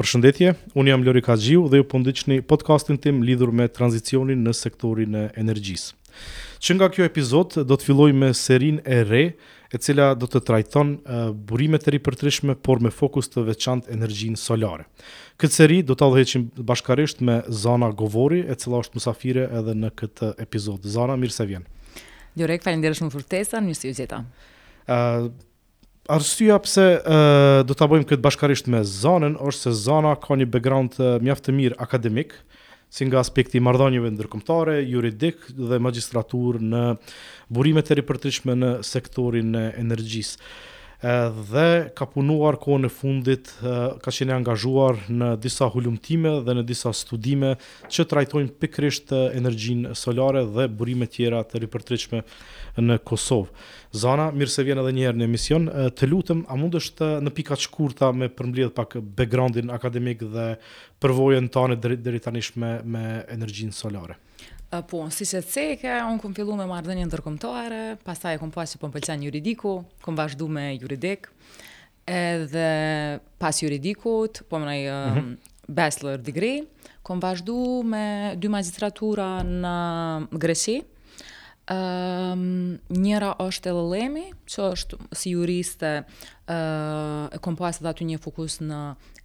Përshëndetje, unë jam Lorik Haxhiu dhe ju po ndiqni podcastin tim lidhur me tranzicionin në sektorin e energjisë. Që nga kjo epizod do të filloj me serinë e re, e cila do të trajton burimet e ripërtritshme, por me fokus të veçantë energjinë solare. Këtë seri do ta udhëheqim bashkarisht me Zana Govori, e cila është mysafire edhe në këtë epizod. Zana, mirë se vjen. Lorik, faleminderit shumë për ftesën, mirë se ju gjeta. Ë uh, Arsyeja pse uh, do ta bëjmë këtë bashkarisht me Zanën është se Zana ka një background uh, mjaft të mirë akademik, uh, si nga aspekti i marrëdhënieve ndërkombëtare, juridik dhe magjistraturë në burimet e ripërtritshme në sektorin e energjisë. Dhe ka punuar kohën e fundit, ka qenë angazhuar në disa hulumtime dhe në disa studime që trajtojnë pikërisht energjinë solare dhe burime tjera të ripërtritshme në Kosovë. Zana, mirë se vjen edhe një herë në emision. Të lutem, a mundesh në pika të shkurta me përmbledh pak background-in akademik dhe përvojën tande deri tani me me energjinë solare. Po, siç e ceke, unë kom fillu me marrëdhënie ndërkombtare, pastaj e kom pa që po më pëlqen juridiku, kom vazhdu me juridik, edhe pas juridikut, po me ni, mhm, bachelor degree, kom vazhdu me dy magistratura në Greqi, Um, njëra është LLM-i, që është si juriste e kom pas dhe aty një fokus në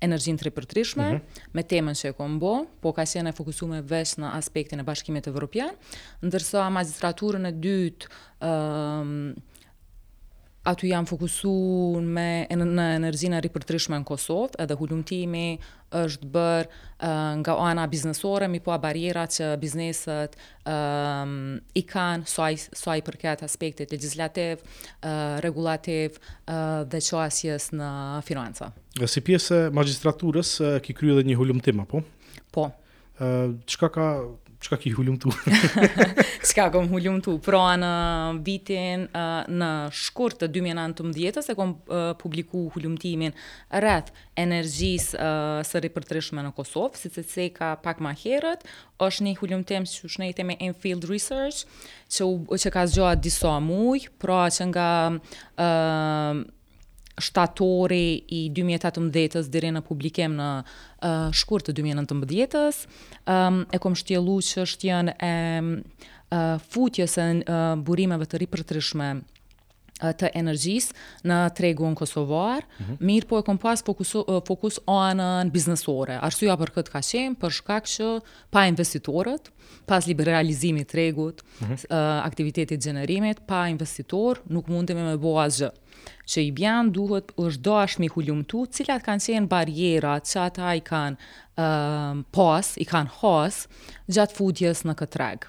energjinë e ripërtritshme, mhm, me temën që e kom bo, po ka qenë e fokusume veç në aspektin e bashkimit evropian, ndërsa magistraturën e dytë um, Aty jam fokusu ma në energjinë e ripërtritshme në Kosovë, edhe hulumtimi është bërë uh, nga ana biznesore, me i pa barrierat që bizneset uh, i kanë sa i përket aspektit legjislativ, uh, rregullativ uh, dhe qasjes në financa. Si pjesë e magistraturës, ki kryu edhe një hulumtim, apo? Po, Çka ka, çka ki hulumtu? Çka kom hulumtu? Pra në vitin, në shkurt të 2019-s e kom publiku hulumtimin rreth energjisë së ripërtritshme në Kosovë, siç e ceka pak ma herët, është një hulumtim që u shënjte me in-field research, që, që ka zgjat disa muj, pra që nga shtatori i dy mijë e tetëmbëdhjetës deri në publikim në shkurt të dy mijë e nëntëmbëdhjetës. E kom shtjellu çështjen e futjes e burimeve të ripërtritshme të energjisë në tregun kosovar, mhm. mirëpo e kom pas fokus, fokus anën biznesore. Arsyeja për këtë ka qenë për shkak që pa investitorët, pas liberalizimit të tregut, mm -hmm. uh, aktivitetit të gjenerimit, pa investitorë, nuk mundemi me bo asgjë. Që i bjen duhet, është dashtë me i hulumtu, cilat kanë qenë barrierat që ata i kanë uh, pas, i kanë has, gjatë futjes në këtë treg.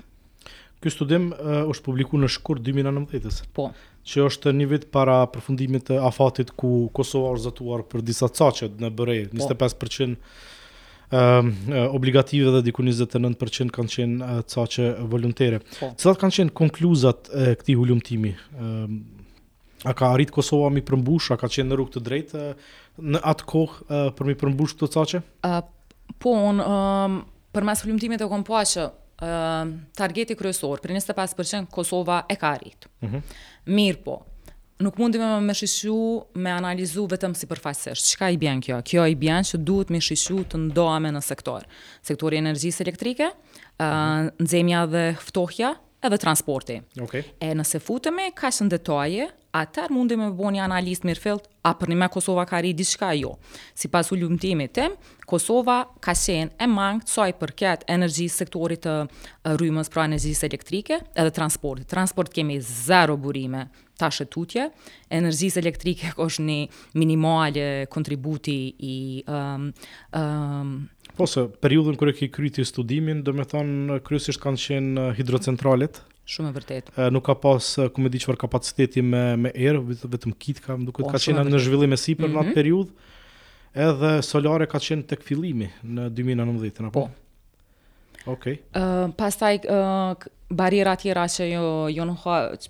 Ky studim uh, është publiku në shkurt 2019. Po. Që është një vit para përfundimit të afatit ku Kosova është zotuar për disa caqe të BRE, 25%, po. obligative dhe diku 29% kanë qenë uh, caqe voluntare. Po. Cilat kanë qenë konkluzionet e uh, këtij hulumtimi? a ka arrit Kosova me i përmbush, a ka qenë në rrugë të drejtë në atë kohë për me i përmbush këto caqe? Uh, po, unë um, përmes hulumtimit e kom pa që uh, targeti kryesor prej 25% Kosova e ka arrit. Uh mhm. -huh. Mirëpo, Nuk mundemi me e shiqu, me analizu vetëm sipërfaqësisht. Çka i bjen kjo? Kjo i bjen që duhet me shiqu të ndame në sektorë. Sektori i energjisë elektrike, uh, mhm. nxehja dhe ftohja, edhe transporti. Okay. E nëse futemi kaq në detaje, atëherë mundemi me bo një analizë të mirëfilltë, a përnime Kosova ka arritë diçka a jo. Sipas hulumtimit tim, Kosova ka qenë e mangët sa i përket energjisë, sektorit të rrymës, pra energjisë elektrike, edhe transportit. Transport kemi zero burime tash e tutje. Energjisë elektrike është një minimale kontributi i... Um, um, po se, periudhën kur e ke kry ti studimin, domethënë, kryesisht kanë qenë hidrocentralet? Shumë e vërtetë. Uh, nuk ka pas uh, ku me ditë çfarë kapaciteti me me erë, vetëm Kitka, duket po, ka qenë në zhvillim e sipër mm -hmm. në atë mhm. periudhë. Edhe solare ka qenë tek fillimi në 2019, apo? Po. Okej. Okay. Uh, pastaj uh, barriera tjera që jo jo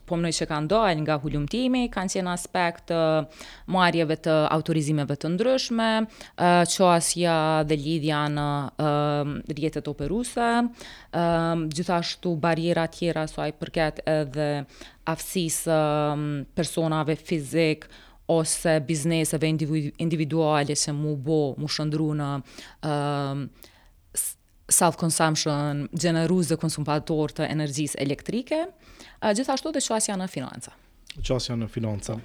po menoj që kanë dalë nga hulumtimi kanë qenë aspekt uh, marrjeve të autorizimeve të ndryshme uh, qasja dhe lidhja në uh, rrjetet operuese Gjithashtu barriera tjera sa i përket edhe aftësisë së personave fizik ose bizneseve individuale që m'u bo, m'u shndërru në self consumption, gjenerues dhe konsumatorë të energjisë elektrike, gjithashtu edhe qasja në financa. Qasja në financa.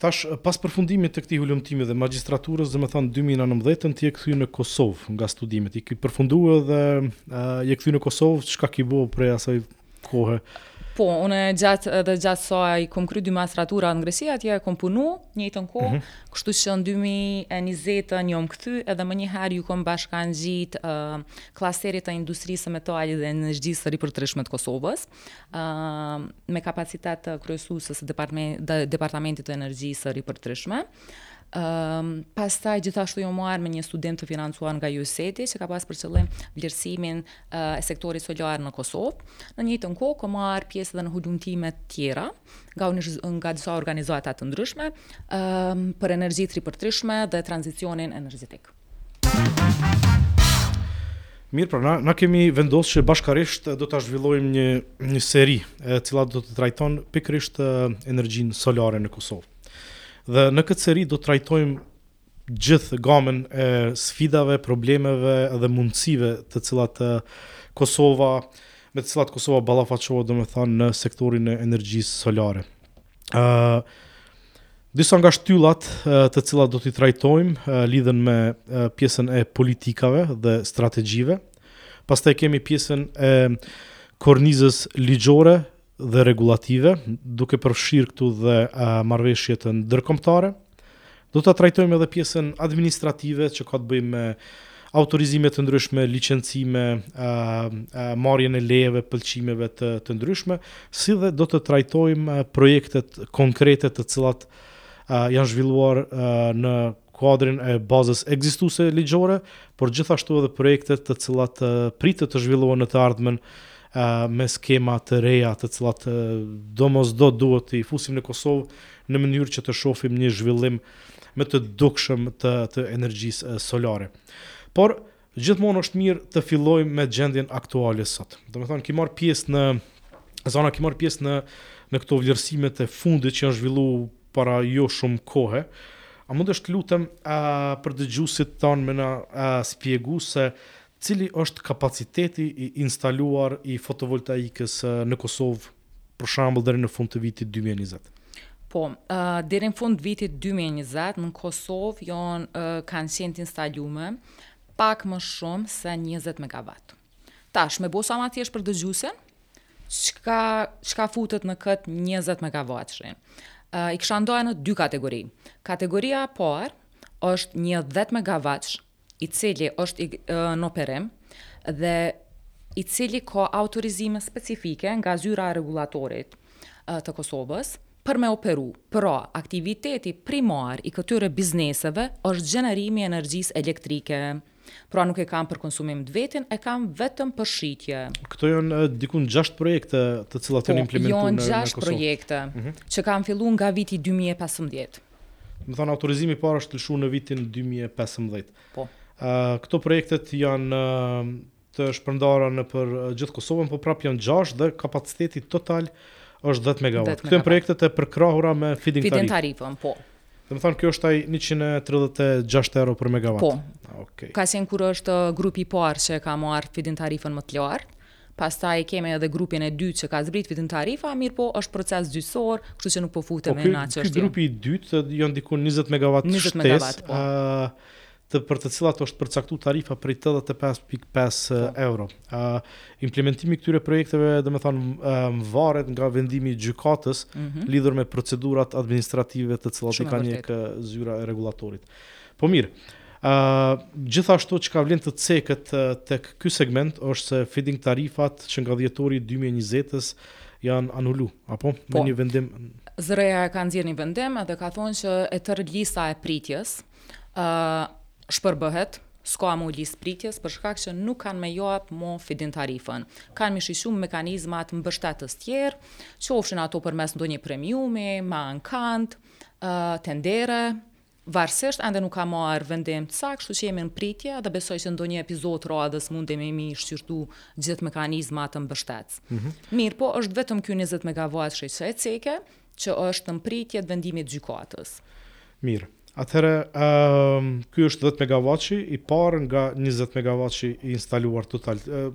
Tash, pas përfundimit të këtij hulumtimi dhe magjistraturës, domethënë 2019-ën ti je kthy në Kosovë nga studimet. I ke përfunduar dhe je kthy në Kosovë, çka ke bo prej asaj kohe? Po, unë gjatë edhe gjatë sa i kom kry dy magistratura në Gresi, atje e kom punu njëjtën kohë, mm -hmm. kështu që në 2020-ën jom kthy edhe menjëherë iu kom bashkangjit uh, klasterit të industrisë së metalit dhe energjisë së ripërtëritshme të Kosovës. me kapacitet kryesuesës së Departamentit të Energjisë së Ripërtrishme. Um, pastaj gjithashtu u marrë me një studim të financuar nga USAID-i që ka pas për qëllim vlerësimin uh, e sektorit solar në Kosovë. Në njëjtën kohë ka marrë pjesë edhe në hulumtime të tjera nga nga disa organizata të ndryshme um, për energji të ripërtrishme dhe tranzicionin energjetik. Mirë, pra na, na kemi vendosë që bashkërisht do ta zhvillojmë një, një seri e cila do të trajton pikërisht energjinë solare në Kosovë. Dhe në këtë seri do të trajtojmë gjithë gamën e sfidave, problemeve dhe mundësive të cilat Kosova, me të cilat Kosova ballafaqohet domethanë në sektorin e energjisë solare. Ë uh, Disa nga shtyllat të cilat do t'i trajtojmë lidhen me pjesën e politikave dhe strategjive. Pastaj kemi pjesën e kornizës ligjore dhe rregullative, duke përfshirë këtu dhe marrëveshjet ndërkombëtare. Uh, Do ta trajtojmë edhe pjesën administrative që ka të bëjë me autorizime të ndryshme, licencime, marrjen e lejeve, pëlqimeve të, të ndryshme, si dhe do të trajtojmë projektet konkrete të cilat janë zhvilluar në kuadrin e bazës ekzistuese ligjore, por gjithashtu edhe projektet të cilat pritet të zhvillohen në të ardhmen me skema të reja, të cilat domosdo duhet t'i fusim në Kosovë, në mënyrë që të shofim një zhvillim më të dukshëm të të energjisë solare. Por gjithmonë është mirë të fillojmë me gjendjen aktuale sot. Domethënë ki marr pjesë në, Zana ki marr pjesë në në këto vlerësime të fundit që janë zhvillu para jo shumë kohe. A mundesh të lutem a, për dëgjuesit tanë me na shpjegu se cili është kapaciteti i instaluar i fotovoltaikës në Kosovë për shembull deri në fund të vitit dy mijë e njëzet? Po, deri në fund vitit dy mijë e njëzet në Kosovë janë kanë qenë të instalume pak më shumë se 20 megavat. Tash me bo sa ma thjesht për dëgjuesit, çka çka futet në kët 20 megavatshin. Uh, I kisha nda në dy kategori. Kategoria e parë është 10 megavatsh i cili është i në operim dhe i cili ka autorizime specifike nga zyra e rregullatorit të Kosovës për me operu. Pra, aktiviteti primar i këtyre bizneseve është gjenerimi i energjisë elektrike. Pra nuk e kanë për konsumim të vetin, e kanë vetëm për shitje. Këto janë dikun 6 projekte të cilat po, janë implementu në Kosovë. Janë 6 projekte mhm. që kanë fillu nga viti 2015. Domethënë, autorizimi i parë është lëshu në vitin 2015. Po. Këto projektet janë të shpërndara nëpër gjithë Kosovën, po prap janë 6 dhe kapaciteti total është 10 MW. Këto janë projektet e përkrahura me feed-in tarifën. Feed-in tarifën, po. Domethënë, kjo është ajo 136 euro për megawatt. Po. Okay. Ka sens, ky është grupi i parë që ka marrë feed-in tarifën më të lartë, Pastaj kemi edhe grupin e dytë që ka zbrit feed-in tarifa, mirëpo është proces gjyqësor, kështu që nuk po futemi në atë çështje. Po ky grupi i dytë janë diku njëzet megavat shtesë, të për të cilat është përcaktuar tarifa prej tetëdhjetë e pesë pikë pesë euro. Implementimi i këtyre projekteve, domethënë, varet nga vendimi i gjykatës lidhur me procedurat administrative të cilat i ka ndjek zyra e rregullatorit. Po mirë, ë gjithashtu çka vlen të ceket tek ky segment është se feed-in tarifat që nga dhjetori i dy mijë e njëzetës janë anulu, apo po, me një vendim ZRRE-ja e ka nxjerrë një vendim dhe ka thonë që e tërë lista e pritjes ë uh, shpërbëhet s'ka më listë pritjes për shkak që nuk kanë me jap më feed-in tarifën. Kanë me i shiqu mekanizmat mbështetës tjerë, qofshin ato përmes ndonjë premiumi, me ankand, tendere, varësisht ende nuk ka marrë vendim të saktë, kështu që jemi në pritje dhe besoj që ndonjë epizod të radhës mundemi mi shqyrtu gjithë mekanizmat mbështetës. Mm -hmm. Mirëpo është vetëm ky 20 megavatshi që e ceke, që është në pritje të vendimit të gjykatës. Mirë, atëherë, um, ky është 10 megavatshi i parë nga 20 megavatshi i instaluar total. Uh,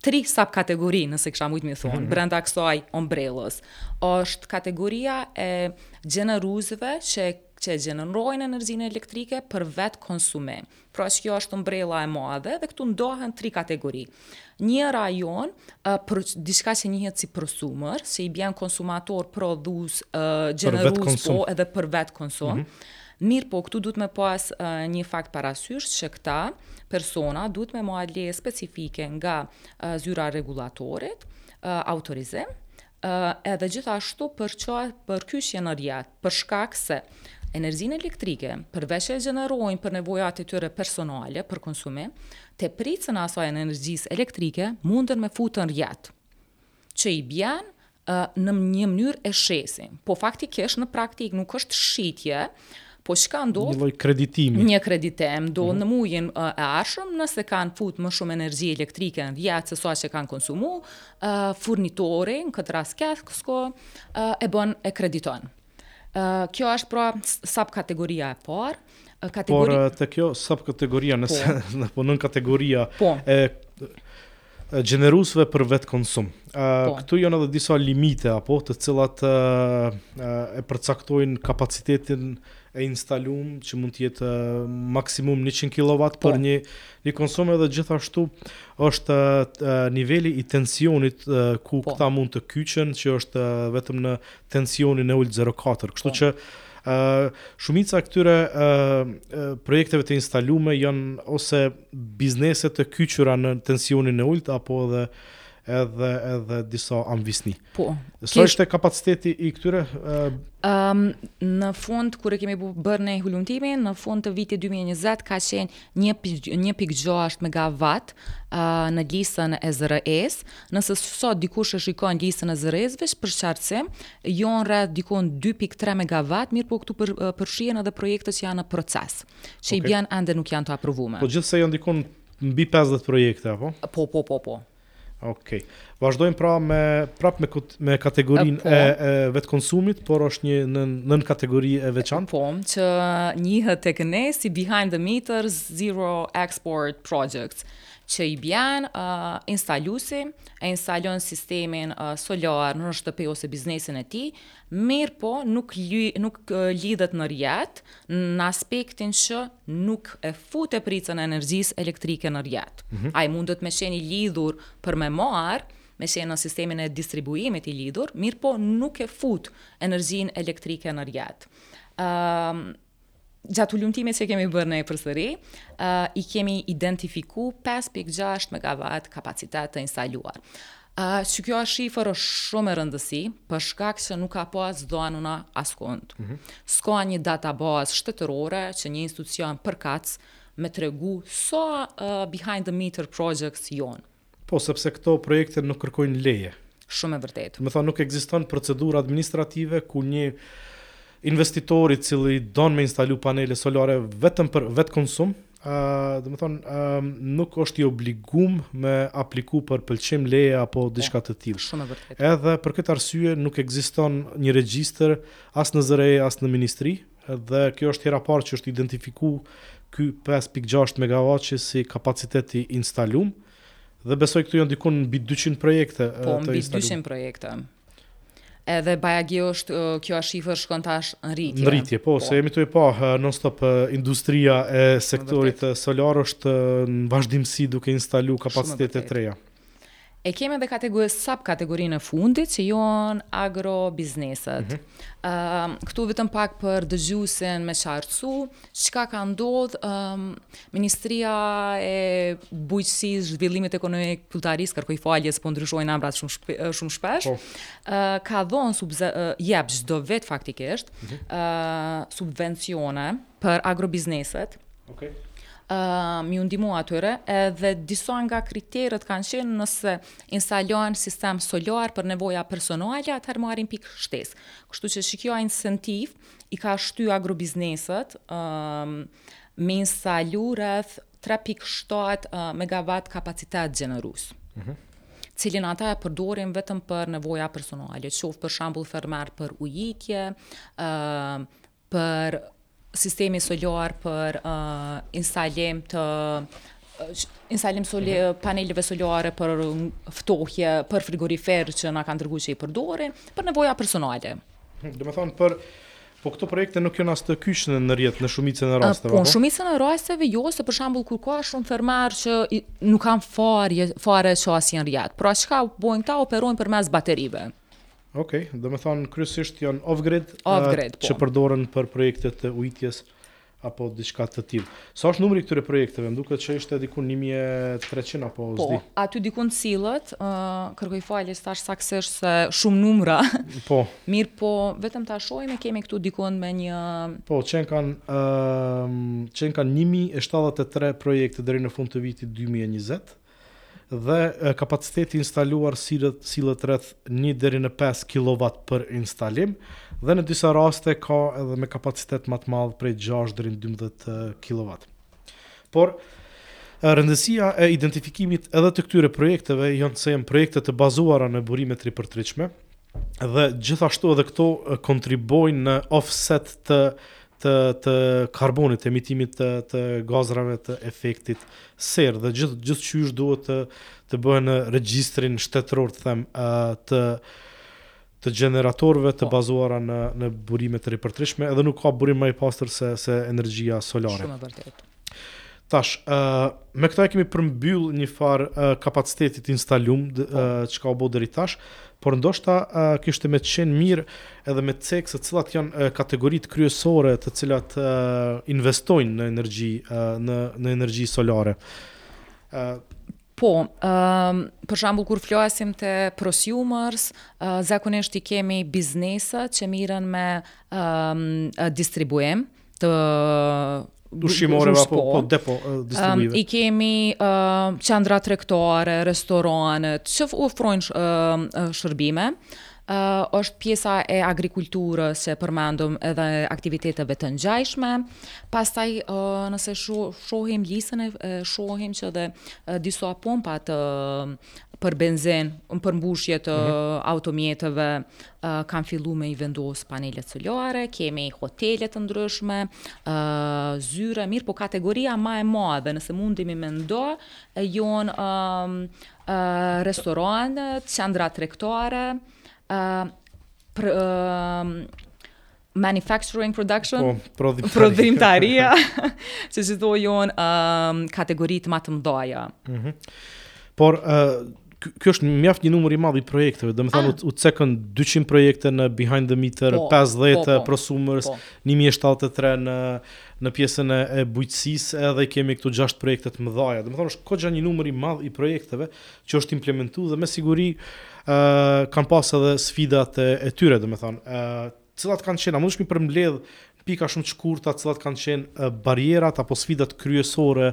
tri subkategori, nëse kisha mujtë me thonë, mm -hmm. brenda kësaj ombrellës. Është kategoria e gjeneruesve që e gjenerojnë energjinë elektrike për vetëkonsumim. Pra që kjo është ombrella e madhe dhe këtu ndohen tri kategori. Njëra janë, uh, për diçka që njihet si prosumer, që i bjen konsumator, prodhues, uh, gjenerues, po edhe për vetëkonsum. Mm -hmm Mirëpo, këtu duhet me pas një fakt parasysh që këta persona duhet me marrë leje specifike nga zyra e rregullatorit, autorizim, edhe gjithashtu për kyçje në rrjet, për shkak se energjinë elektrike, përveç që e gjenerojnë për nevojat e tyre personale, për konsumim, tepricën e asaj energjisë elektrike munden me fut në rrjet, që i bjen në një mënyrë e shesin. Po faktikisht në praktikë nuk është shitje, po çka ndodh? Një lloj kreditimi. Një kreditim domethënë mm -hmm. në mujin e ardhshëm, nëse kanë fut më shumë energji elektrike në rrjet sesa që kanë konsumu, uh, furnitori, në këtë rast Kesko, uh, e bën e krediton. Uh, kjo është pra subkategoria e parë. Kategori... Por te kjo subkategoria, nëse po. në punën kategoria, po. e gjeneruesve për vetëkonsum. Po. Këtu janë edhe disa limite apo të cilat e përcaktojnë kapacitetin e instalum që mund të jetë maksimum 100 kW për po. një një konsum edhe gjithashtu është niveli i tensionit ku po. këta mund të kyçen që është vetëm në tensionin e ulë 04. Kështu po. që shumica e këtyre projekteve të instalume janë ose biznese të kyçura në tensionin e ulët apo edhe edhe edhe disa amvisni. Po. Sa kish... është kapaciteti i këtyre? Ëm um, në fund kur e kemi bërë ne hulumtimin, në fund të vitit 2020 ka qenë 1.6 megawatt uh, në listën e ZRE-s. Nëse sot dikush e shikon listën e ZRE-s, veç për qartësim, janë rreth dikun 2.3 megawatt, mirëpo këtu për, përfshihen edhe projektet që janë në proces. Që i bjen ende nuk janë të aprovume. Po gjithsej janë dikun mbi 50 projekte, apo? Po, po, po, po. Ok. Vazhdojmë pra me, prap me, me kategorinë po. e, e vetëkonsumit, por është një nën, nënkategori e veçantë. Po, që njihet tek ne si Behind the Meter Zero Export Projects, që i bjen uh, instalusi, e instalon sistemin uh, solar në shtëpi ose biznesin e tij, mirëpo nuk, li, nuk uh, lidhet në rrjet, në aspektin që nuk e fut tepricën e energjisë elektrike në rrjet. Mm -hmm. Ai mundet me qenë i lidhur për me marrë, me qenë në sistemin e distribuimit i lidhur, mirëpo nuk e fut energjinë elektrike në rrjet. Um, gjatë hulumtimit që kemi bërë ne përsëri, uh, i kemi identifiku 5.6 MW kapacitet të instaluar. Ëh që kjo shifër është shumë me rëndësi për shkak që nuk ka pas dhanuna askund. Mm -hmm. S'ka një databazë shtetërore që një institucion përkatës me tregu sa uh, behind the meter projects janë. Po, sepse këto projekte nuk kërkojnë leje. Shumë e vërtetë. Domethënë nuk ekziston procedurë administrative ku një investitor i cili don me instalu panele solare vetëm për vetëkonsum, Uh, domethonë, uh, nuk është i obligum me apliku për pëlqim leje apo po, diçka të tillë. Shumë e vërtetë. Edhe për këtë arsye nuk ekziston një regjister as në ZRE, as në ministri, dhe kjo është hera e parë që është identifiku ky 5.6 MW që si kapacitet i instalum, dhe besoj këtu janë dikun mbi 200 projekte po, të instalum. Po, mbi 200 projekte, Edhe bajagi është kjo shifër shkon tash në rritje. Në rritje, po, po. se jemi tu e pa non stop industria e sektorit solar është në vazhdimësi duke instalu kapacitete të reja. E kemi edhe kategori, subkategorinë e fundit që janë agrobizneset. Mm -hmm. uh, këtu vetëm pak për dëgjuesin me qartësu, Çka ka ndodh, Ministria e Bujqësisë, Zhvillimit Ekonomik, Pylltarisë, kërkoj falje se po ndryshojnë emrat shumë shumë shpesh. Po. Ka dhënë sub, jep çdo vit faktikisht, mhm. subvencione për agrobizneset. Okej. Okay. Uh, m'ju ndihmu atyre edhe disa nga kriteret kanë qenë nëse instalojnë sistem solar për nevoja personale atëherë marrin pikë shtesë kështu që që kjo incentivë i ka shty agrobizneset me instalu rreth 3.7 megawatt kapacitet gjenerues. Mhm. Të cilin ata e përdorin vetëm për nevoja personale, qoftë për shembull fermerë për ujitje, për sistemi solar për instalim të instalim soli mhm. paneleve solare për ftohje, për frigoriferë që na kanë tregu që i përdorin, për nevoja personale. Domethonë për Po këto projekte nuk janë as të kyçne në rrjet në shumicën e rasteve. Po në shumicën e rasteve jo, se për shembull kur ka shumë fermerë që nuk kanë fare fare qasje në rrjet. Pra çka bojnë këta operojnë përmes baterive. Okej, okay, domethonë kryesisht janë off-grid, off-grid po. që përdoren për projekte të ujitjes apo diçka të tillë. Sa është numri i këtyre projekteve? Më duket se ishte diku 1300 apo po, s'di. Po, aty diku sillet, ë uh, kërkoj falje se tash saksisht se shumë numra. Po. Mirë, po vetëm ta shohim e kemi këtu diku me një Po, qenkan ë uh, qenkan 1073 projekte deri në fund të vitit 2020. dhe kapaciteti i instaluar sillet rreth një deri në pesë kilovat për instalim dhe në disa raste ka edhe me kapacitet më të madh prej gjashtë deri në dymbëdhjetë kilovat. Por rëndësia e identifikimit edhe të këtyre projekteve janë se janë projekte të bazuara në burime të ripërtëritshme dhe gjithashtu edhe këto kontribuojnë në offset të të të karbonit, emitimit të të gazrave të efektit serë dhe gjith gjithqysh duhet të të bëhen në regjistrin shtetëror të them ë të të gjeneratorëve të po. bazuara në në burime të ripërtritshme, edhe nuk ka burim më i pastër se se energjia solare. Shumë e vërtetë. Tash, ë me këtë e kemi përmbyll një far uh, kapaciteti t'instalum uh, çka u bë deri tash, por ndoshta uh, kishte me qenë mirë edhe me cek se cilat janë uh, kategoritë kryesore të cilat uh, investojnë në energji uh, në në energji solare. Uh, Po, um, për shembull kur flasim te prosumers, uh, zakonisht i kemi biznese që mirren me um, distribuim, uh, të ushqimore apo po, po depo distribuive. Um, I kemi uh, qendra tregtare, restorane që ofrojnë uh, shërbime. Uh, është pjesa e agrikulturës që përmendëm edhe aktiviteteve të ngjashme. Pastaj uh, nëse shohim listën e shohim që dhe uh, disa pompa të për benzin, për mbushje të mm -hmm. automjeteve, kanë fillu me i vendosë panelet solare, kemi hotele të ndryshme, zyre, mirëpo kategoria ma e madhe, nëse mundemi me ndo, jonë restorane, qendra tregtare, për manufacturing production, po, prodhimtaria, prodhimtaria që si thua jonë um, kategoritë ma të mdhaja. Mm -hmm. Por, uh, kjo është mjaft një numër i madh i projekteve, domethonë ah. u cekën 200 projekte në behind the meter, po, 50 po, po, prosumers, po. 173 në në pjesën e, e bujqësisë edhe kemi këtu gjashtë projekte të mdhaja. Domethonë është goxha një numër i madh i projekteve, që është implementu dhe me siguri kanë pas edhe sfidat e tyre, domethonë, cilat kanë qenë, a mundesh m'i përmbledh në pika shumë të shkurta, cilat kanë qenë barierat apo sfidat kryesore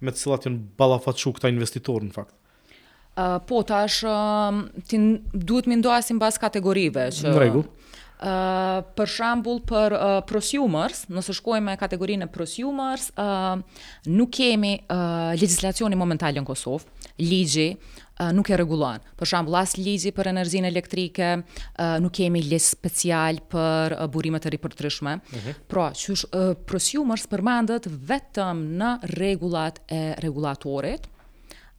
me të cilat janë ballafaqu këta investitorë në fakt? Po, tash, ti duhet me i ndo sipas kategorive, që për shembull për uh, prosumers, nëse shkojmë me kategorinë e prosumers, uh, nuk kemi uh, legjislacioni momental në Kosovë, ligji uh, nuk e rregullon. Për shembull, as ligji për energjinë elektrike, uh, nuk kemi ligj special për uh, burimet e ripërtrishme. Uh mhm. -huh. Pra, qysh uh, prosumers përmendet vetëm në rregullat e rregullatorit,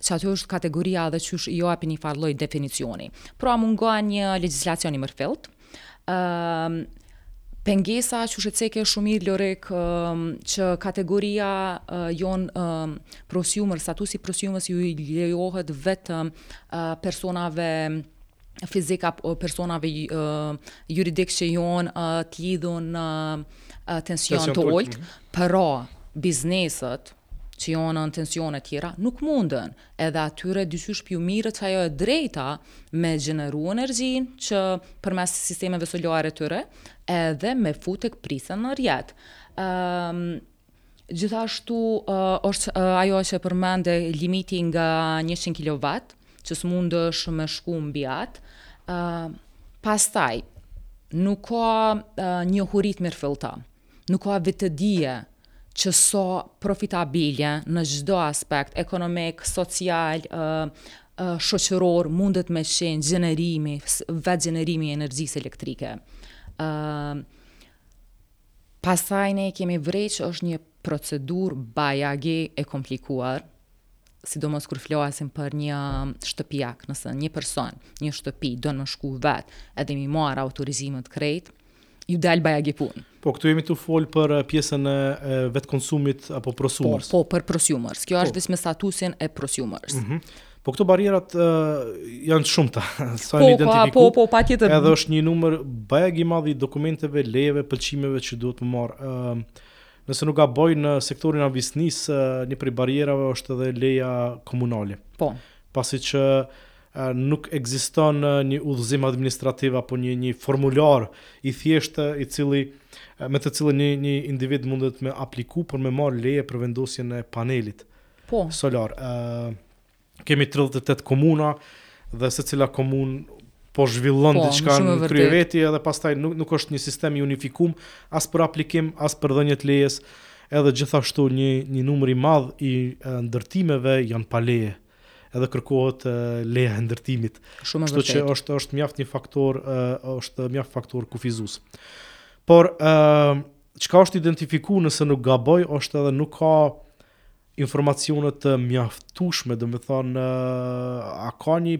që aty është kategoria edhe qysh ja japin njëfarë lloj definicioni. Pra mungon një legislacion i mirëfilltë, uh, pengesa qysh e ceke shumë mirë Lorik um, që kategoria uh, jon um, prosumer, statusi prosumers ju lejohet vetëm uh, personave fizikë apo personave uh, juridikë që jon uh, t'lidhun uh, tension të ultë, mhm. pra bizneset, që jonë në tensione tjera, nuk munden. Edhe atyre diqysh po ju mirret që ajo e drejta me gjeneru energjinë që përmes sistemeve solare tyre, edhe me fut tepricën në rrjet. Um, gjithashtu uh, është uh, ajo që e përmende limiti nga 100 kW, që s'mundesh me shku mbi atë. Uh, pastaj, nuk ka uh, njohuri t'mirëfillta. Nuk ka vetëdije që sa profitabile në çdo aspekt, ekonomik, social, shoqëror mundet me qenë gjenerimi, vetëgjenerimi i energjisë elektrike. Pastaj ne kemi vrej që është një procedurë bajagi e komplikuar, sidomos kur flasim për një shtëpiak, nëse një person, një shtëpi don me shku vet edhe m'i marr autorizimet krejt, ju del bajagi punë. Po këtu jemi tu fol për pjesën e vetëkonsumit apo po, prosumers. Po, po, për prosumers. Kjo po. është domethënë statusin e prosumers. Mm -hmm. Po këto barrierat uh, janë shumë të po, po, po, po, patjetër. Edhe është një numër bajagi i madh i dokumenteve, lejeve, pëlqimeve që duhet me marr. Ëm ehm, uh, nëse nuk gaboj në sektorin e amvisnisë, uh, një prej barrierave është edhe leja komunale. Po. Pasi që Nuk ekziston një udhëzim administrativ apo një një formular i thjeshtë i cili me të cilën një një individ mundet me apliku për me marrë leje për vendosjen e panelit po. solar. Ë kemi 38 komuna dhe secila komunë po zhvillon po, diçka në krye veti edhe pastaj nuk nuk është një sistem i unifikum as për aplikim as për dhënie të lejes edhe gjithashtu një një numër i madh i ndërtimeve janë pa leje edhe kërkohet leja e ndërtimit. Shumë vërtet. Kështu që është është mjaft një faktor, është mjaft faktor kufizues. Por ë çka është identifiku nëse nuk gaboj është edhe nuk ka informacione të mjaftueshme, domethonë a ka një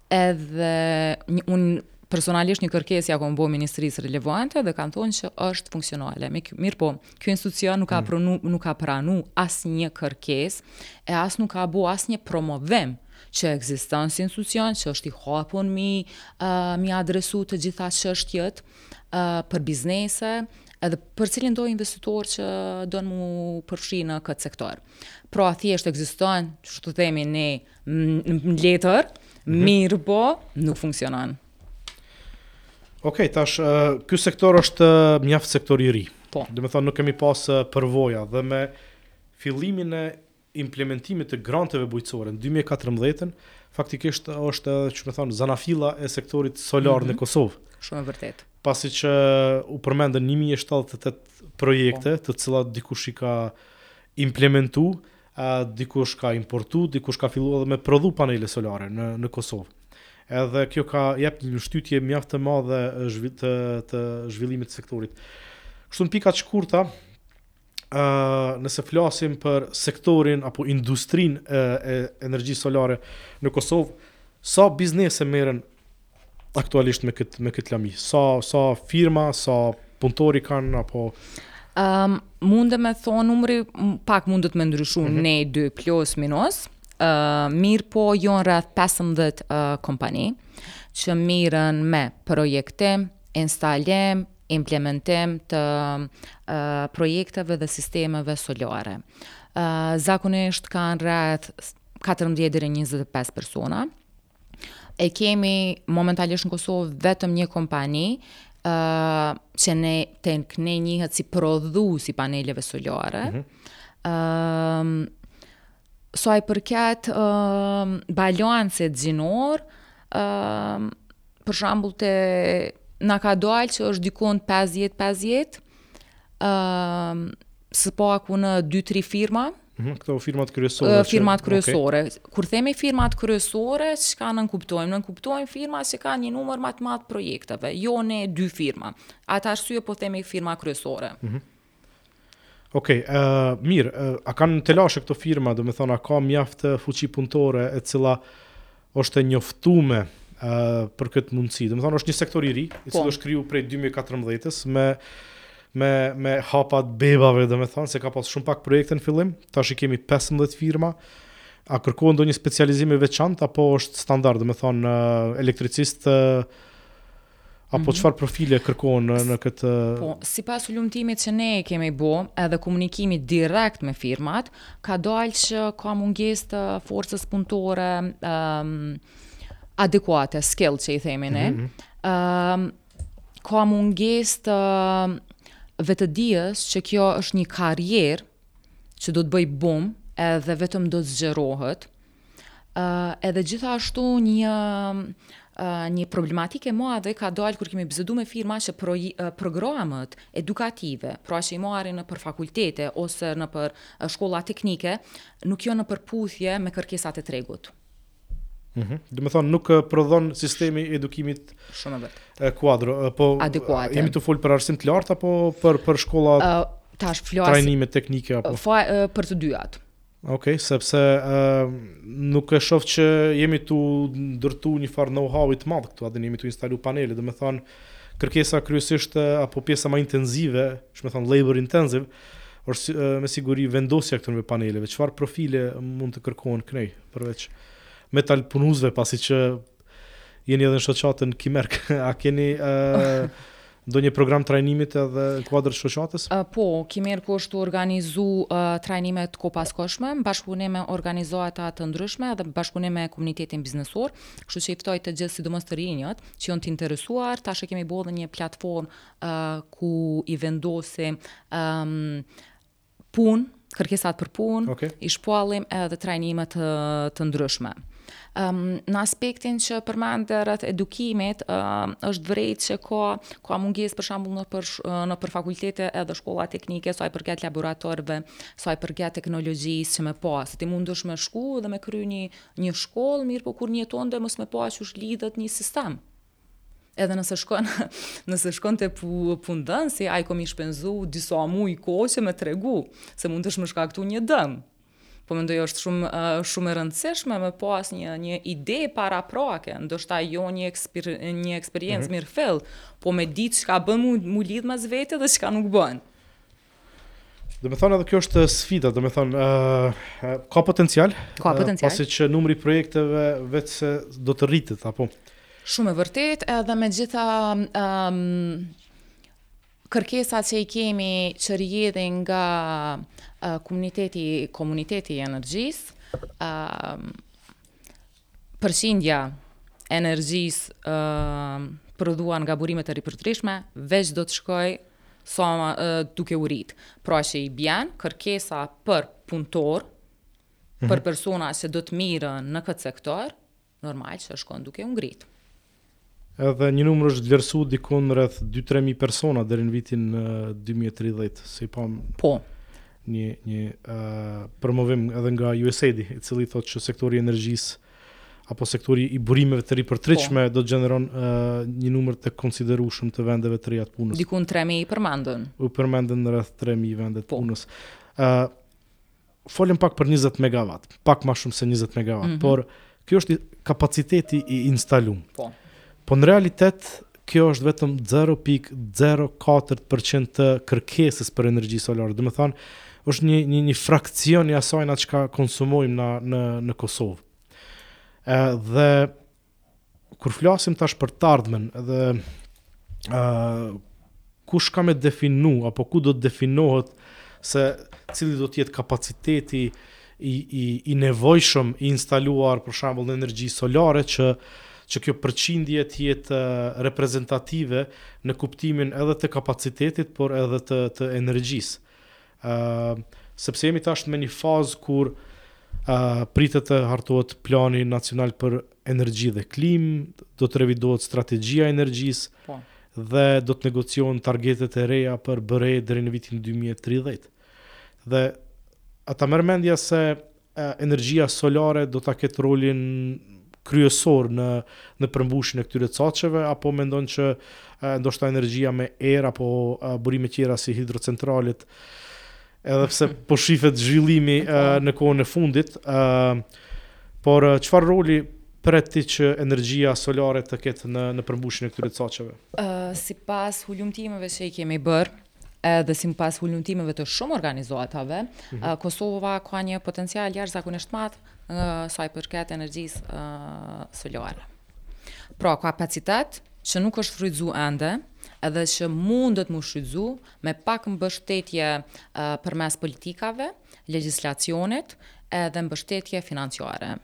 Edhe unë personalisht një kërkesë ia kam bërë ministrisë relevante dhe kanë thonë që është funksionale. Mirëpo, ky institucion nuk ka mm. pranu, nuk ka pranu asnjë kërkesë e as nuk ka bo asnjë promovim që ekziston si institucion, që është i hapun m'i, uh, m'i adresu të gjitha çështjet uh, për biznese, edhe për cilindo investitor që don m'u përfshi në këtë sektor. Pra, thjesht ekziston, që të themi, ne në letër, mm -hmm. mirëpo, nuk funksionon. Ok, tash, uh, ky sektor është uh, mjaft sektor i ri. Po. Domethonë, nuk kemi pas uh, përvoja dhe me fillimin e implementimit të granteve bujqësore në 2014-ën, faktikisht është edhe, domethonë, zanafilla e sektorit solar mm -hmm. në Kosovë. Shumë e vërtet. Pasi që u përmendën 1078 projekte, po. të cilat dikush i ka implementu, Dikush ka importu, dikush ka fillu edhe me prodhu panele solare në në Kosovë. Edhe kjo ka jep një shtytje mjaft të madhe të të zhvillimit të sektorit. Kështu në pika të shkurta, ë nëse flasim për sektorin apo industrinë e energjisë solare në Kosovë, sa biznese merren aktualisht me këtë me këtë lami? Sa sa firma, sa punëtori kanë apo um, mund me thon numri pak mundet me ndryshu mm -hmm. ne dy plus minus uh, mirë po jonë rreth 15 uh, kompani që mirren me projektim, instalim, implementim të uh, projekteve dhe sistemeve solare. Uh, zakonisht kanë rrëth 14 dhe 25 persona, e kemi momentalisht në Kosovë vetëm një kompani ë uh, që ne tek ne njihet si prodhues i paneleve solare. Ëm mm -hmm. uh, sa i përket ë uh, balancit gjinor, ë uh, për shembull te na ka dal që është dikun 50-50, ë uh, së paku në 2-3 firma, Mhm, këto firmat kryesore. Uh, firmat kryesore. Okay. Kur themi firmat kryesore, çka nënkuptojmë? Nënkuptojmë firma që kanë një numër më të madh projekteve, jo një dy firma. Ata arsye po themi firma kryesore. Mm -hmm. Okej, okay, uh, mirë, uh, a kanë telashe këto firma, domethonë, a ka mjaft fuqi punëtore e cila është e njoftume për këtë mundësi. Domethonë, është një sektor i ri, i cili po. është kriju prej 2014-ës, me, me, me hapa të bebave, domethonë, se ka pas shumë pak projekte në fillim, tash i kemi 15 firma, a kërkohet ndonjë specializim i veçantë, apo është standard, domethonë, elektricist, Apo mhm. çfarë profile kërkohen në në këtë Po, sipas hulumtimit që ne e kemi bo, edhe komunikimi direkt me firmat, ka dalë që ka mungesë të forcës punëtore um, adekuate, skill që i themi ne. Mm -hmm. ka mungesë të vetëdijës që kjo është një karrierë që do të bëjë bum edhe vetëm do të zgjerohet. edhe gjithashtu një një problematikë e madhe ka dalë kur kemi bisedu me firma që pro, programet edukative, pra që i marrin nëpër fakultete ose nëpër shkolla teknike, nuk jonë në përputhje me kërkesat e tregut. Mm -hmm. Domethonë, nuk prodhon sistemi i edukimit Shumë e kuadro, po Adekuate. jemi tu folë për arsim të lartë, apo për, për shkolla uh, tash, flas, trajnime teknike? Apo? Fa, uh, për të dyjat. Ok, sepse uh, nuk e shof që jemi tu ndërtu një farë know-how-i të madh këtu, a din jemi tu instalu panele, domethonë, kërkesa kryesisht apo pjesa ma intenzive, me thonë labor intensive, është uh, me siguri vendosja këtyne paneleve, çfarë profile mund të kërkohen kënej, përveç metalpunusve, pasi që Jeni edhe në shoqatën Kimerk, a keni do një program trajnimi edhe në kuadër të shoqatës? Po, Kimerku është organizu trajnime t'kohëpaskohshme, në bashkëpunim me organizata të ndryshme edhe bashkëpunim me komunitetin biznesor, kështu që i ftoj të gjithë, sidomos të rinjët, që janë të interesuar, tash e kemi bo dhe një platformë ku i vendosim punë, kërkesat për punë, okay. i shpallim edhe trajnime të, të ndryshme. Um, në aspektin që përmende rreth edukimit, um, është vërejt që ka, ka mungesë për shembull nëpër, nëpër fakultete edhe shkolla teknike, sa i përket laboratorëve, sa i përket teknologjisë që me pa, se ti mundesh me shku dhe me kry një, një shkollë, mirëpo kurrnjëherë mos me pa qysh lidhet një sistem. edhe nëse shkon nëse shkon te pu, punëdhënësi, ai ka me i shpenzu disa muaj kohë që me tregu se mundesh me shkaktu një dëm. Po mendoj është shumë uh, shumë e rëndësishme me pas një një ide paraprake, ndoshta jo një eksper, një eksperiencë mm -hmm. mirëfilli, po me ditë çka bën me u, me u lidh mes veti dhe çka nuk bën. Domethënë edhe kjo është sfida, domethënë, uh, ka potencial, ka potencial. Uh, pasi që numri i projekteve veçse do të rritet, apo? Shumë e vërtetë, edhe me gjitha um, kërkesa që i kemi që rjedhin nga uh, komuniteti, komuniteti i energjisë, uh, Përqindja e energjisë së prodhuar nga burimet e ripërtëritshme veç do të shkojë sa ma, ë, duke u rrit. Pra që i bjen kërkesa për punëtorë, për persona që do të merren në këtë sektor, normal që shkon duke u ngritë. Edhe një numër është vlerësuar dikun rreth 2-3 mijë persona deri në vitin 2030, siç pamë. Po. Një një uh, promovim edhe nga USAID, i cili thotë që sektori i energjisë apo sektori i burimeve të ripërtëritshme po. do të gjeneron uh, një numër të konsiderueshëm të vendeve të reja të punës. Dikun 3000 i përmendën. U përmendën rreth 3000 vende të po. punës. Ë uh, Folëm pak për 20 megawatt, pak ma shumë se 20 megawatt, mm -hmm. por kjo është kapaciteti i instalum. Po. Po në realitet, kjo është vetëm 0.04% të kërkesës për energji solare. Domethanë, është një, një, një fraksion i asaj na çka konsumojmë në, në, në Kosovë. E, dhe Kur flasim tash për të ardhmen dhe ë kush ka me definu apo ku do të definohet se cili do të jetë kapaciteti i i i nevojshëm i instaluar për shembull në energji solare që që kjo përqindje të jetë reprezentative në kuptimin edhe të kapacitetit por edhe të të energjisë. Ë, sepse jemi tash me një fazë kur ë pritet të hartohet plani nacional për energji dhe klimë, do të revidohet strategjia e energjisë po. dhe do të negociohen targetet e reja për BRE deri në vitin dy mijë e tridhjetë. Dhe a ta merr mendja se Energjia solare do ta ketë rolin kryesor në në përmbushjen e këtyre caqeve apo mendon që ndoshta energjia me erë apo burime tjera si hidrocentralet edhe pse po shifet zhvillimi po. në kohën e fundit ë por çfarë roli pret ti që energjia solare të ketë në në përmbushjen e këtyre caqeve? Ë, sipas hulumtimeve që i kemi bër, Edhe sipas hulumtimeve të shumë organizatave, mhm. Kosova ka një potencial jashtëzakonisht të madh sa i përket energjisë solare. Pra, kapacitet që nuk është shfrytëzu ende, edhe që mundet m'u shfrytëzu me pak mbështetje përmes politikave, legjislacionit edhe mbështetje financiare.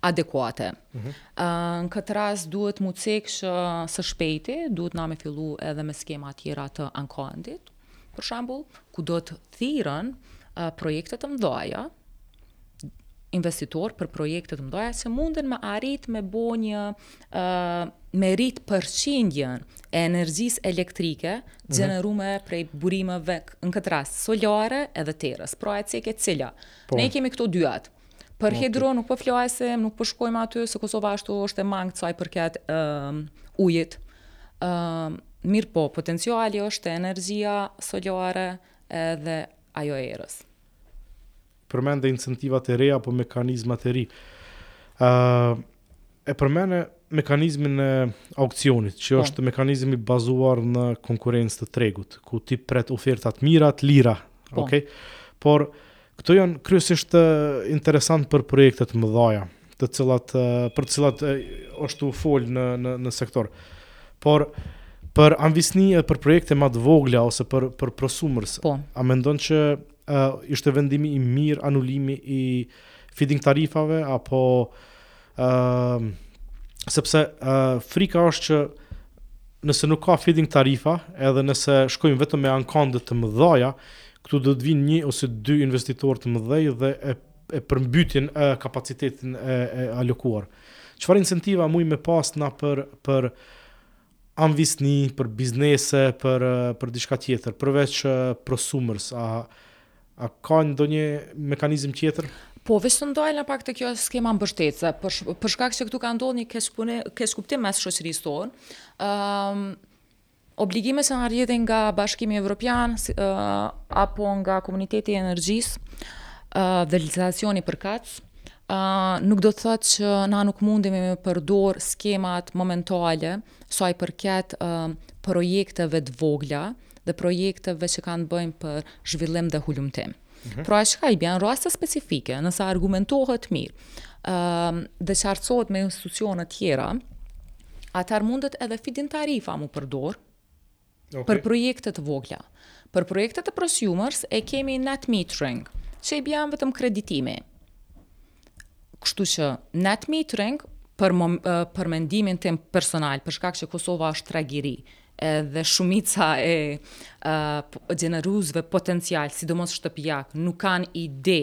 adekuate. Mm -hmm. uh, në këtë rast duhet m'u cek që uh, së shpejti, duhet na me fillu edhe me skema tjera të ankandit, për shembull, ku do të thirren uh, projekte të mdhaja, investitorë për projekte të mdhaja, që munden me arrit me bo një uh, me rrit përqindjen e energjisë elektrike mhm. gjenerume mm -hmm. prej burimeve në këtë rast solare edhe t'erës, pra e cekë e cila. Po. Ne i kemi këto dyat, Për hidro nuk po flasim, nuk po shkojmë aty, se Kosova ashtu është e mangët sa i përket uh, ujit. Uh, mirëpo, potenciali është energjia solare edhe ajo e erës. Përmende incentivat e reja apo mekanizmat e ri. Uh, E përmene mekanizmin e aukcionit, që po. është mekanizëm i bazuar në konkurrencë të tregut, ku ti pret oferta të mira, të lira, po. okay? Por këto janë kryesisht interesant për projekte të mëdhaja, të cilat për të cilat është u fol në në në sektor. Por për amvisni e për projekte më të vogla ose për për prosumers, po. a mendon që uh, ishte vendimi i mirë anulimi i uh, Feed-in tarifave apo ë uh, sepse uh, frika është që nëse nuk ka feed-in tarifa, edhe nëse shkojmë vetëm me ankande të mëdhaja, këtu do të vijnë një ose dy investitorë të mëdhej dhe e e përmbytin e kapacitetin e, e alokuar. Çfarë incentiva mujm me pas na për për Amvisëri për biznese për për diçka tjetër përveç prosumers a a ka ndonjë mekanizëm tjetër? Po, veç të ndalna pak të kjo skema mbështetëse, për, për shkak që këtu ka ndodhë një keqkuptim mes shoqërisë tonë, um, obligimet që na rrjedhin nga bashkimi evropian uh, apo nga komuniteti i energjisë uh, dhe legislacioni përkatës, nuk do të thotë që na nuk mundemi me përdor skemat momentale sa i përket projekteve të vogla dhe projekteve që kanë të bëjnë për zhvillim dhe hulumtim. Mhm. Pra çka i bjen raste specifike, nëse argumentohet mirë uh, dhe qartësohet me institucionet tjera, atëherë mundet edhe feed-in tarifa m'u përdor, Për projekte të vogla. Për projekte te prosumers e kemi net metering, që i bjen vetëm kreditimi. Kështu që net metering për për mendimin tim personal, për shkak që Kosova është treg i ri, edhe shumica e uh, gjeneruesve potencial, sidomos shtëpiak, nuk kanë ide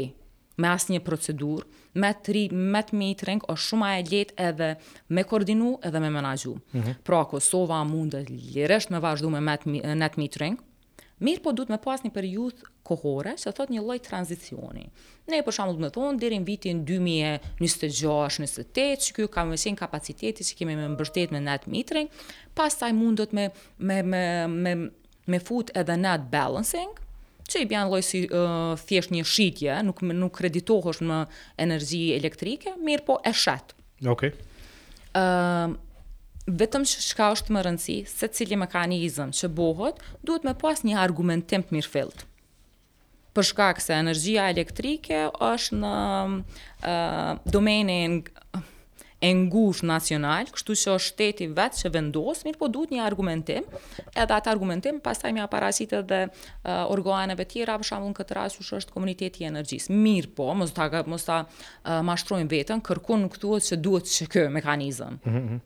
me asnjë procedurë, me t, me net metering, është shumë ma e lehtë edhe me koordinu edhe me menaxhu. Mm -hmm. Pra, Kosova mundet lirisht me vazhdu me met, net metering, mirëpo duhet me pas një periudhë kohore, që thotë një lloj tranzicioni. Ne për shembull me thonë, deri n'vitin 2026-2028, që kjo ka me qenë kapaciteti që kemi me mbështet me net metering, pastaj mundet me, me, me, me, me me fut edhe net balancing, që i bjen lloj si uh, thjesht një shitje, nuk nuk kreditohesh në energji elektrike, mirëpo e shet. Okej. Okay. Ëm uh, vetëm çka është me rëndësi, secili mekanizëm që bëhet, duhet me pas një argumentim të mirëfilltë. për shkak se energjia elektrike është në domenin e ngushtë nacional, kështu që është shteti vetë që vendos, mirëpo duhet një argumentim, edhe atë argumentim pastaj m'ia paraqit edhe uh, organeve tjera, për shambull në këtë rast që është komuniteti i energjisë. Mirëpo, mos ta, mos ta uh, mashtrojmë veten, kërkun nuk thuhet që duhet qiky mekanizëm. Mm -hmm.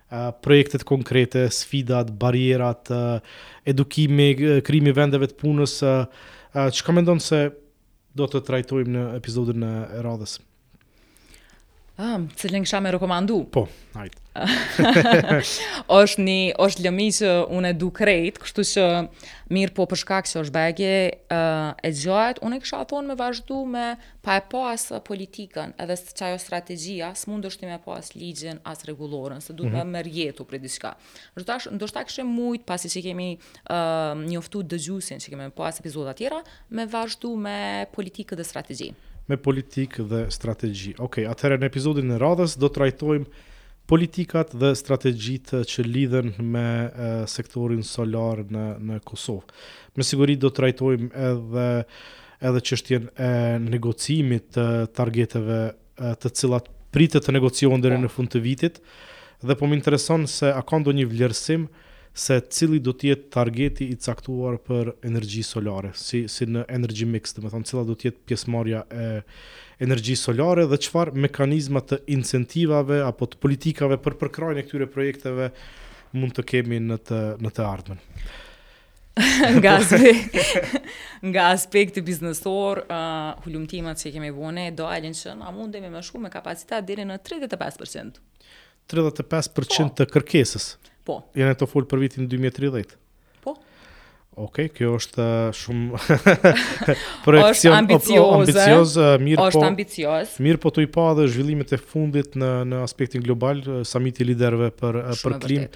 projektet konkrete, sfidat, barrierat, edukimi, krijimi i vendeve të punës, çka mendon se do të trajtojmë në episodin e radhës? Ah, cilin kisha me rekomandu? Po, hajt. është një, është lëmi që unë e du krejt, kështu që mirëpo për shkak që është bajagi uh, e gjanë, unë e kisha thonë me vazhdu me Pa e pas politikën edhe qajo strategjia, s'mundesh ti me pas as ligjin, as rregulloren, se duhet me rrjedh prej diçka. Por tash, ndoshta kishim mujt, pasi që kemi njoftu dëgjuesit që kemi me pas epizoda tjera, me vazhdu me politikë dhe strategji. Me politikë dhe strategji. Okej, atëherë në episodin e radhës do të trajtojmë politikat dhe strategjitë që lidhen me sektorin solar në në Kosovë. Me siguri do të trajtojmë edhe edhe çështjen e negocimit të targeteve të cilat pritet të negociohen deri në fund të vitit dhe po më intereson se a ka ndonjë vlerësim se cili do të jetë targeti i caktuar për energji solare, si, si në energy mix, domethënë cila do të jetë pjesëmarrja e energjisë solare dhe çfarë mekanizma të incentivave apo të politikave për përkrahjen e këtyre projekteve mund të kemi në të, në të ardhmen. nga aspekt nga aspekti biznesor, uh, hulumtimet që kemi bo ne, po dalin që na mundemi me shku me kapacitet deri në 35%. 35% po. të kërkesës. Po. Jemi tu folë për vitin 2030. Po. Ok, kjo është uh, shumë projekcion është ambicioz, ambicioz uh, mirëpo. Është ambicioz. Mirëpo tu i pa dhe zhvillimet e fundit në në aspektin global, uh, samiti i liderëve për për klimë.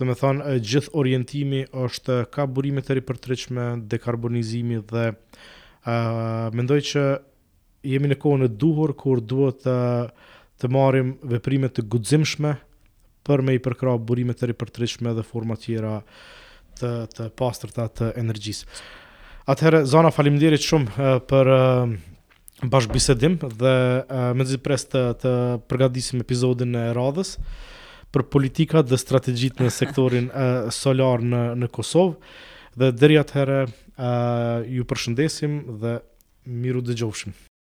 Domethënë, gjithë orientimi është kah burimet e ripërtëritshme, dekarbonizimi dhe ë mendoj që jemi në kohën e duhur kur duhet të të marrim veprime të guximshme për me i përkrah burimet e ripërtëritshme dhe forma tjera të të pastra të energjisë. Atëherë Zana faleminderit shumë për bashkëbisedim dhe mezi pres të, të përgatisim episodin e radhës për politikat dhe strategjitë në sektorin solar në, në Kosovë dhe deri atëherë ju përshëndesim dhe mirudëgjofshim.